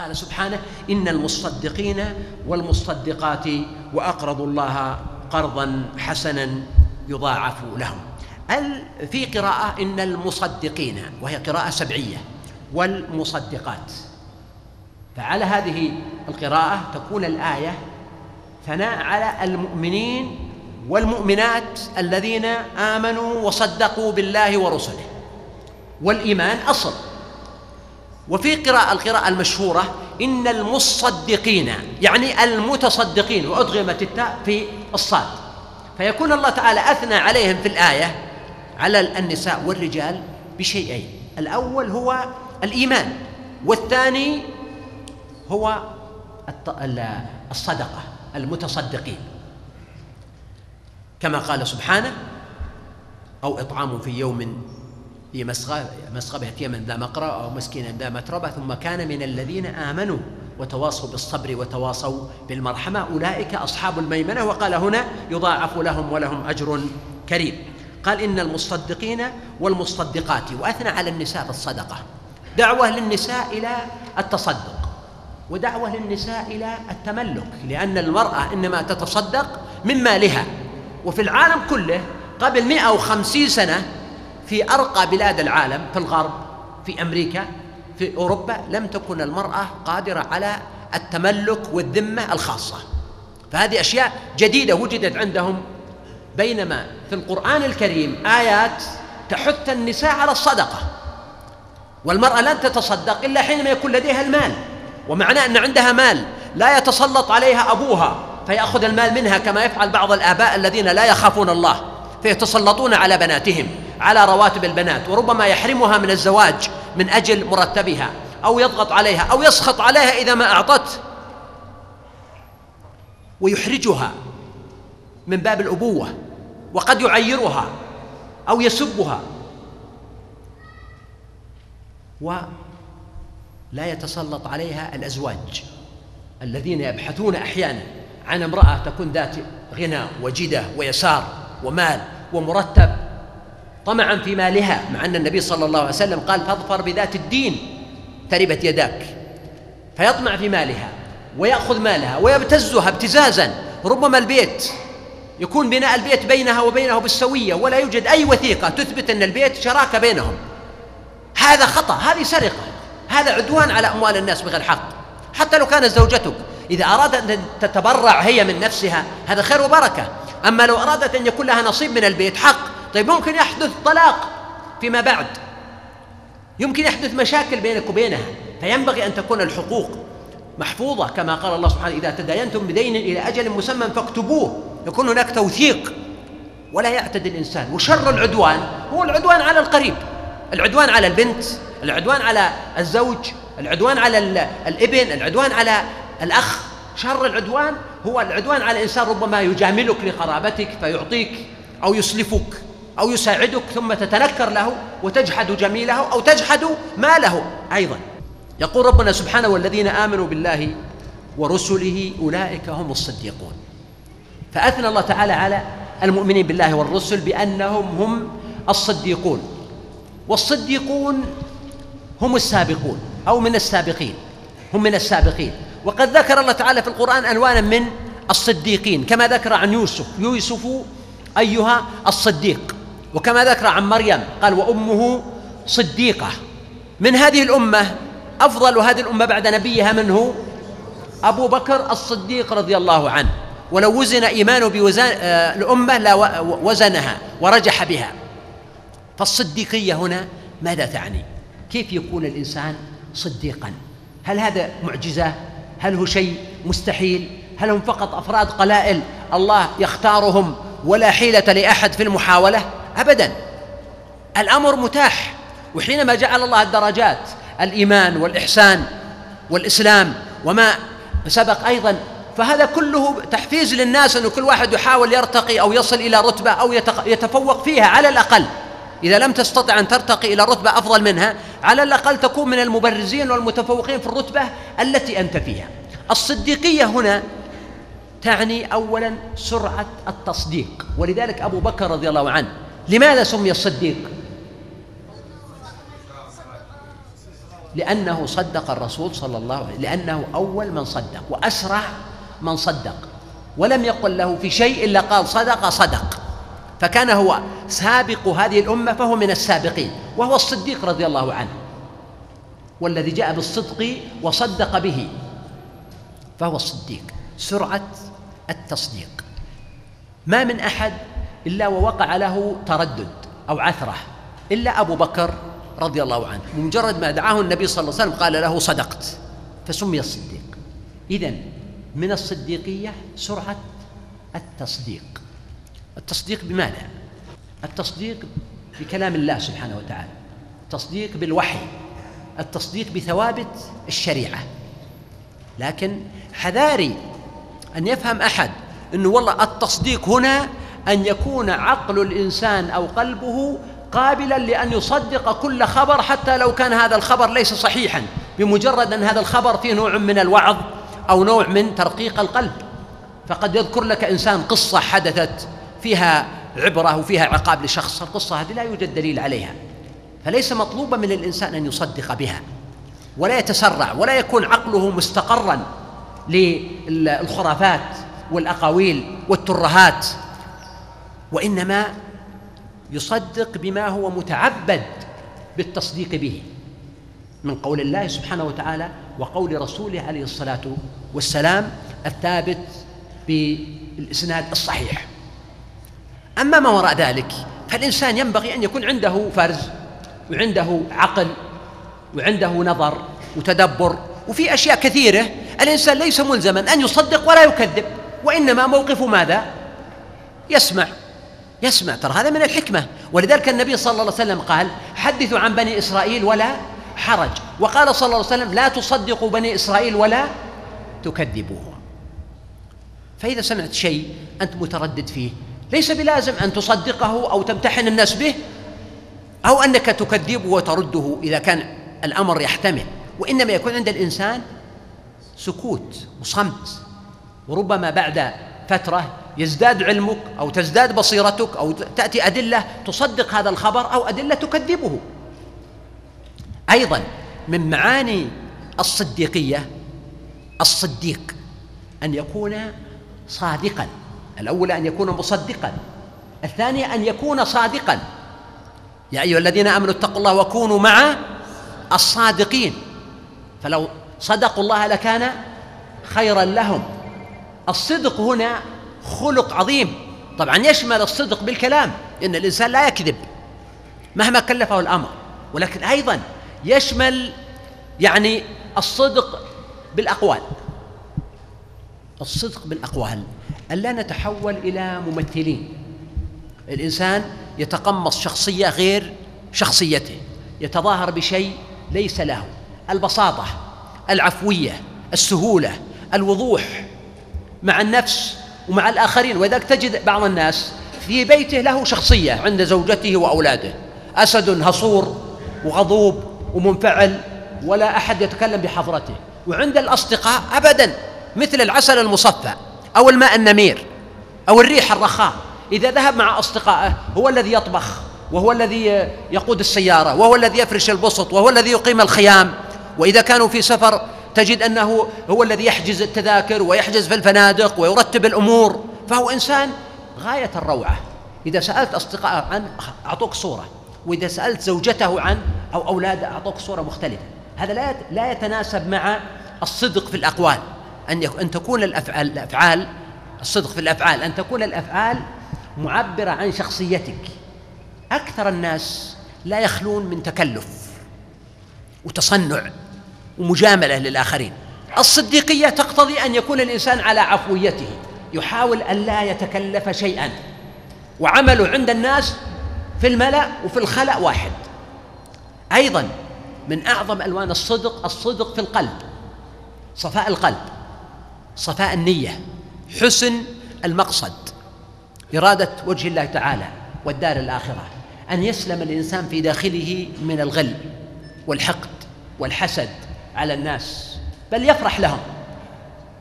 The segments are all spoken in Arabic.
قال سبحانه إن المصدقين والمصدقات وأقرضوا الله قرضا حسنا يضاعف لهم. في قراءة إن المصدقين وهي قراءة سبعية والمصدقات. فعلى هذه القراءة تكون الآية ثناء على المؤمنين والمؤمنات الذين آمنوا وصدقوا بالله ورسله. والإيمان أصل. وفي قراءة القراءة المشهورة إن المصدقين يعني المتصدقين وأدغمت التاء في الصاد. فيكون الله تعالى أثنى عليهم في الآية على النساء والرجال بشيئين. الأول هو الإيمان والثاني هو الصدقة المتصدقين. كما قال سبحانه أو إطعام في يوم في مسغبة يتيما ذا مقرأ أو مسكينا ذا متربة ثم كان من الذين آمنوا وتواصوا بالصبر وتواصوا بالمرحمة. أولئك أصحاب الميمنة. وقال هنا يضاعف لهم ولهم أجر كريم. قال إن المصدقين والمصدقات. وأثنى على النساء بالصدقة دعوة للنساء إلى التصدق. ودعوة للنساء إلى التملك. لأن المرأة إنما تتصدق من مالها. وفي العالم كله قبل 150 سنة في أرقى بلاد العالم في الغرب في أمريكا في أوروبا لم تكن المرأة قادرة على التملك والذمة الخاصة. فهذه أشياء جديدة وجدت عندهم. بينما في القرآن الكريم آيات تحث النساء على الصدقة والمرأة لن تتصدق إلا حينما يكون لديها المال. ومعناه أن عندها مال لا يتسلط عليها أبوها فيأخذ المال منها كما يفعل بعض الآباء الذين لا يخافون الله. فيتسلطون على بناتهم على رواتب البنات وربما يحرمها من الزواج من أجل مرتبها أو يضغط عليها أو يسخط عليها إذا ما أعطت. ويحرجها من باب الابوه وقد يعيرها أو يسبها. ولا يتسلط عليها الأزواج الذين يبحثون أحيانا عن امرأة تكون ذات غنى وجدة ويسار. ومال ومرتب طمعا في مالها مع أن النبي صلى الله عليه وسلم قال فاظفر بذات الدين تربت يداك. فيطمع في مالها ويأخذ مالها ويبتزها ابتزازا. ربما البيت يكون بناء البيت بينها وبينه بالسوية ولا يوجد أي وثيقة تثبت أن البيت شراكة بينهم. هذا خطأ هذه سرقة هذا عدوان على أموال الناس بغير حق. حتى لو كانت زوجتك إذا أرادت أن تتبرع هي من نفسها هذا خير وبركة. أما لو أرادت أن يكون لها نصيب من البيت حق. طيب ممكن يحدث طلاق فيما بعد. يمكن يحدث مشاكل بينك وبينها فينبغي أن تكون الحقوق محفوظة كما قال الله سبحانه إذا تداينتم بدين إلى أجل مسمى فاكتبوه. يكون هناك توثيق. ولا يعتدي الإنسان. وشر العدوان هو العدوان على القريب. العدوان على البنت العدوان على الزوج العدوان على الإبن العدوان على الأخ شر العدوان؟ هو العدوان على الانسان ربما يجاملك لقرابتك فيعطيك أو يسلفك أو يساعدك ثم تتنكر له وتجحد جميله أو تجحد ماله أيضا. يقول ربنا سبحانه والذين آمنوا بالله ورسله أولئك هم الصديقون. فأثنى الله تعالى على المؤمنين بالله والرسل بأنهم هم الصديقون. والصديقون هم السابقون أو من السابقين هم من السابقين. وقد ذكر الله تعالى في القرآن ألوانا من الصديقين كما ذكر عن يوسف. يوسف أيها الصديق. وكما ذكر عن مريم قال وأمه صديقة. من هذه الأمة أفضل هذه الأمة بعد نبيها من هو؟ أبو بكر الصديق رضي الله عنه. ولو وزن إيمانه بوزن آه، الأمة لا وزنها ورجح بها. فالصديقية هنا ماذا تعني؟ كيف يكون الإنسان صديقا؟ هل هذا معجزة؟ هل هو شيء مستحيل؟ هل هم فقط أفراد قلائل الله يختارهم ولا حيلة لأحد في المحاولة؟ ابدا. الأمر متاح وحينما جعل الله الدرجات الإيمان والإحسان والإسلام وما سبق أيضا فهذا كله تحفيز للناس أن كل واحد يحاول يرتقي أو يصل إلى رتبة أو يتفوق فيها على الأقل. إذا لم تستطع أن ترتقي إلى رتبة أفضل منها على الأقل تكون من المبرزين والمتفوقين في الرتبة التي أنت فيها. الصديقية هنا تعني أولا سرعة التصديق. ولذلك أبو بكر رضي الله عنه لماذا سمي الصديق؟ لأنه صدق الرسول صلى الله عليه وسلم لأنه أول من صدق وأسرع من صدق. ولم يقل له في شيء إلا قال صدق صدق. فكان هو سابق هذه الأمة فهو من السابقين وهو الصديق رضي الله عنه والذي جاء بالصدق وصدق به فهو الصديق سرعة التصديق. ما من أحد إلا ووقع له تردد أو عثرة إلا أبو بكر رضي الله عنه. بمجرد ما دعاه النبي صلى الله عليه وسلم قال له صدقت فسمي الصديق. إذا من الصديقية سرعة التصديق. التصديق بماذا؟ التصديق بكلام الله سبحانه وتعالى. التصديق بالوحي. التصديق بثوابت الشريعة. لكن حذاري أن يفهم أحد أنه والله التصديق هنا أن يكون عقل الإنسان أو قلبه قابلا لأن يصدق كل خبر حتى لو كان هذا الخبر ليس صحيحا بمجرد أن هذا الخبر فيه نوع من الوعظ أو نوع من ترقيق القلب. فقد يذكر لك إنسان قصة حدثت فيها عبرة وفيها عقاب لشخص القصة هذه لا يوجد دليل عليها. فليس مطلوبا من الإنسان أن يصدق بها ولا يتسرع ولا يكون عقله مستقرا للخرافات والأقاويل والترهات وإنما يصدق بما هو متعبد بالتصديق به من قول الله سبحانه وتعالى وقول رسوله عليه الصلاة والسلام الثابت بالإسناد الصحيح. أما ما وراء ذلك فالإنسان ينبغي أن يكون عنده فرز وعنده عقل وعنده نظر وتدبر وفي أشياء كثيرة الإنسان ليس ملزما أن يصدق ولا يكذب وإنما موقفه ماذا؟ يسمع. يسمع. ترى هذا من الحكمة. ولذلك النبي صلى الله عليه وسلم قال حدثوا عن بني إسرائيل ولا حرج. وقال صلى الله عليه وسلم لا تصدقوا بني إسرائيل ولا تكذبوهم. فإذا سمعت شيء أنت متردد فيه ليس بلازم أن تصدقه أو تمتحن الناس به أو أنك تكذبه وترده إذا كان الأمر يحتمل. وإنما يكون عند الإنسان سكوت وصمت. وربما بعد فترة يزداد علمك أو تزداد بصيرتك أو تأتي أدلة تصدق هذا الخبر أو أدلة تكذبه. أيضا من معاني الصديقية الصديق أن يكون صادقا. الأول أن يكون مصدقا الثاني أن يكون صادقا. يا أيها الذين آمنوا اتقوا الله وكونوا مع الصادقين. فلو صدقوا الله لكان خيرا لهم. الصدق هنا خلق عظيم. طبعا يشمل الصدق بالكلام إن الإنسان لا يكذب مهما كلفه الأمر. ولكن أيضا يشمل يعني الصدق بالأقوال. الصدق بالاقوال الا نتحول إلى ممثلين. الإنسان يتقمص شخصية غير شخصيته يتظاهر بشيء ليس له البساطة العفوية السهولة الوضوح مع النفس ومع الآخرين. ولذلك تجد بعض الناس في بيته له شخصية عند زوجته وأولاده أسد هصور وغضوب ومنفعل ولا أحد يتكلم بحضرته. وعند الأصدقاء أبدا. مثل العسل المصفى أو الماء النمير أو الريح الرخاء. إذا ذهب مع أصدقائه هو الذي يطبخ وهو الذي يقود السيارة وهو الذي يفرش البسط وهو الذي يقيم الخيام. وإذا كانوا في سفر تجد أنه هو الذي يحجز التذاكر ويحجز في الفنادق ويرتب الأمور. فهو إنسان غاية الروعة. إذا سألت أصدقائه عنه أعطوك صورة. وإذا سألت زوجته عنه أو اولاده أعطوك صورة مختلفة. هذا لا لا يتناسب مع الصدق في الأقوال. أن أن تكون الأفعال الأفعال الصدق في الأفعال أن تكون الأفعال معبرة عن شخصيتك. أكثر الناس لا يخلون من تكلف وتصنع ومجاملة للآخرين. الصديقية تقتضي أن يكون الإنسان على عفويته يحاول أن لا يتكلف شيئا. وعمله عند الناس في الملأ وفي الخلأ واحد. أيضا من أعظم ألوان الصدق الصدق في القلب صفاء القلب. صفاء النية حسن المقصد إرادة وجه الله تعالى والدار الآخرة أن يسلم الإنسان في داخله من الغل والحقد والحسد على الناس بل يفرح لهم.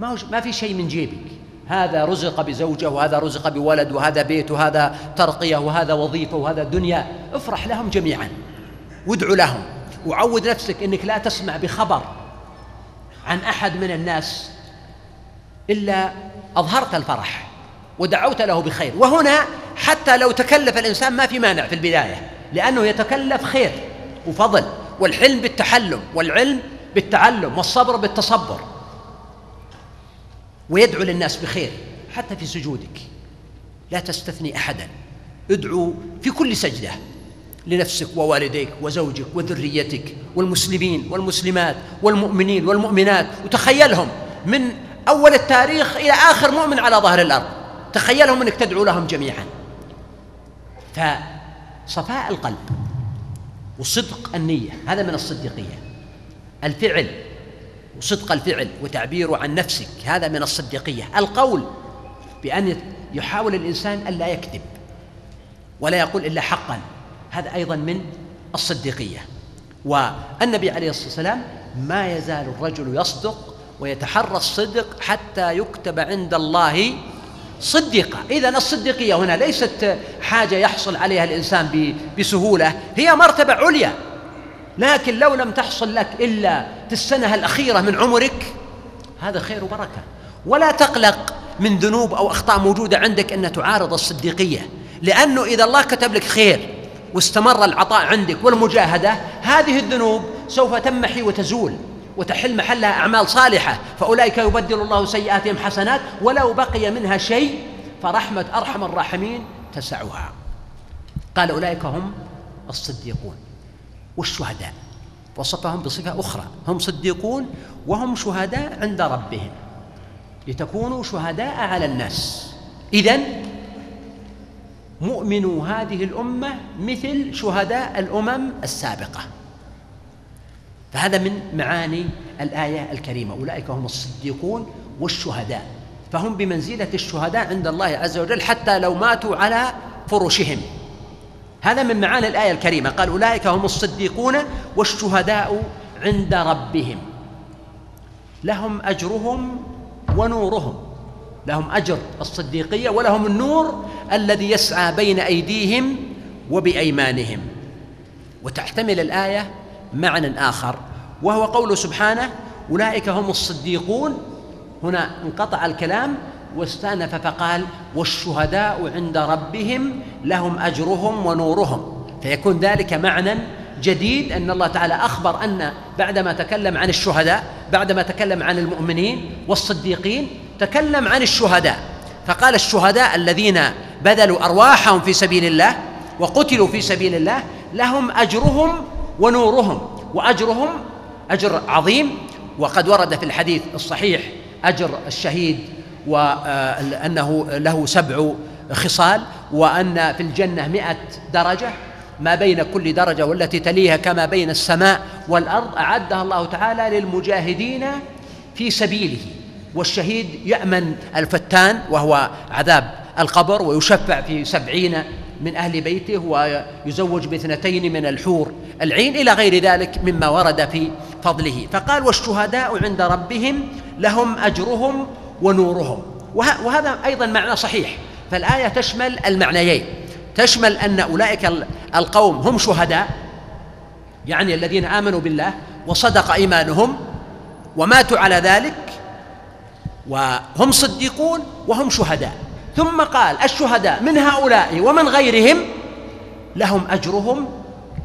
ما, ما في شيء من جيبك. هذا رزق بزوجة وهذا رزق بولد وهذا بيت وهذا ترقية وهذا وظيفة وهذا دنيا. افرح لهم جميعا. وادعو لهم. وعود نفسك إنك لا تسمع بخبر عن أحد من الناس إلا أظهرت الفرح ودعوت له بخير. وهنا حتى لو تكلف الإنسان ما في مانع في البداية لأنه يتكلف خير وفضل والحلم بالتحلم والعلم بالتعلم والصبر بالتصبر. ويدعو للناس بخير حتى في سجودك. لا تستثني أحدا. ادعو في كل سجدة لنفسك ووالديك وزوجك وذريتك والمسلمين والمسلمات والمؤمنين والمؤمنات وتخيلهم من أول التاريخ إلى آخر مؤمن على ظهر الأرض. تخيلهم إنك تدعو لهم جميعا. فصفاء القلب وصدق النية هذا من الصديقية. الفعل وصدق الفعل وتعبيره عن نفسك هذا من الصديقية. القول بأن يحاول الإنسان الا يكذب ولا يقول إلا حقا هذا أيضا من الصديقية. والنبي عليه الصلاة والسلام ما يزال الرجل يصدق ويتحرى الصدق حتى يكتب عند الله صديقة. إذا الصديقية هنا ليست حاجة يحصل عليها الإنسان بسهولة هي مرتبة عليا. لكن لو لم تحصل لك إلا في السنة الأخيرة من عمرك هذا خير وبركة. ولا تقلق من ذنوب أو أخطاء موجودة عندك أن تعارض الصديقية لأنه إذا الله كتب لك خير واستمر العطاء عندك والمجاهدة هذه الذنوب سوف تمحي وتزول. وتحل محلها أعمال صالحة فأولئك يبدل الله سيئاتهم حسنات ولو بقي منها شيء فرحمة أرحم الراحمين تسعها. قال أولئك هم الصديقون. والشهداء وصفهم بصفة أخرى هم صديقون وهم شهداء عند ربهم. لتكونوا شهداء على الناس. إذن مؤمنو هذه الأمة مثل شهداء الأمم السابقة. فهذا من معاني الآية الكريمة. أولئك هم الصديقون والشهداء. فهم بمنزلة الشهداء عند الله عز وجل حتى لو ماتوا على فرشهم. هذا من معاني الآية الكريمة. قال أولئك هم الصديقون والشهداء عند ربهم. لهم أجرهم ونورهم. لهم أجر الصديقية ولهم النور الذي يسعى بين أيديهم وبأيمانهم. وتحتمل الآية معنى آخر وهو قوله سبحانه أولئك هم الصديقون. هنا انقطع الكلام واستأنف فقال والشهداء عند ربهم لهم أجرهم ونورهم. فيكون ذلك معنى جديد أن الله تعالى أخبر أن بعدما تكلم عن الشهداء بعدما تكلم عن المؤمنين والصديقين تكلم عن الشهداء. فقال الشهداء الذين بذلوا أرواحهم في سبيل الله وقتلوا في سبيل الله لهم أجرهم ونورهم وأجرهم أجر عظيم. وقد ورد في الحديث الصحيح أجر الشهيد وأنه له سبع خصال وأن في الجنة مئة درجة. ما بين كل درجة والتي تليها كما بين السماء والأرض أعدها الله تعالى للمجاهدين في سبيله. والشهيد يأمن الفتان وهو عذاب القبر ويشفع في سبعين من أهل بيته ويزوج باثنتين من الحور. العين إلى غير ذلك مما ورد في فضله. فقال والشهداء عند ربهم لهم أجرهم ونورهم. وهذا أيضا معنى صحيح. فالآية تشمل المعنيين. تشمل أن أولئك القوم هم شهداء يعني الذين آمنوا بالله وصدق إيمانهم وماتوا على ذلك وهم صديقون وهم شهداء. ثم قال الشهداء من هؤلاء ومن غيرهم لهم أجرهم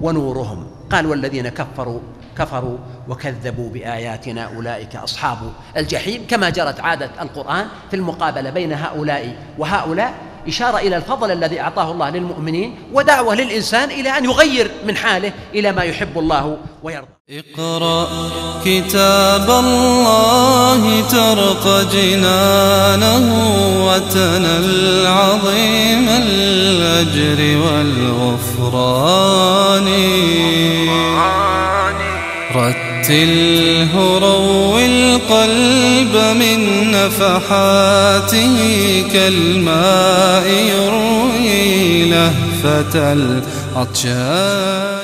ونورهم. قال والذين كفروا كفروا وكذبوا بآياتنا أولئك أصحاب الجحيم كما جرت عادة القرآن في المقابلة بين هؤلاء وهؤلاء إشارة إلى الفضل الذي أعطاه الله للمؤمنين ودعوة للإنسان إلى أن يغير من حاله إلى ما يحب الله ويرضى. اقرأ كتاب الله ترق جنانه وتنل عظيم الأجر والغفران. رتل رتله روي القلب من نفحاته كالماء يروي لهفة العطشان.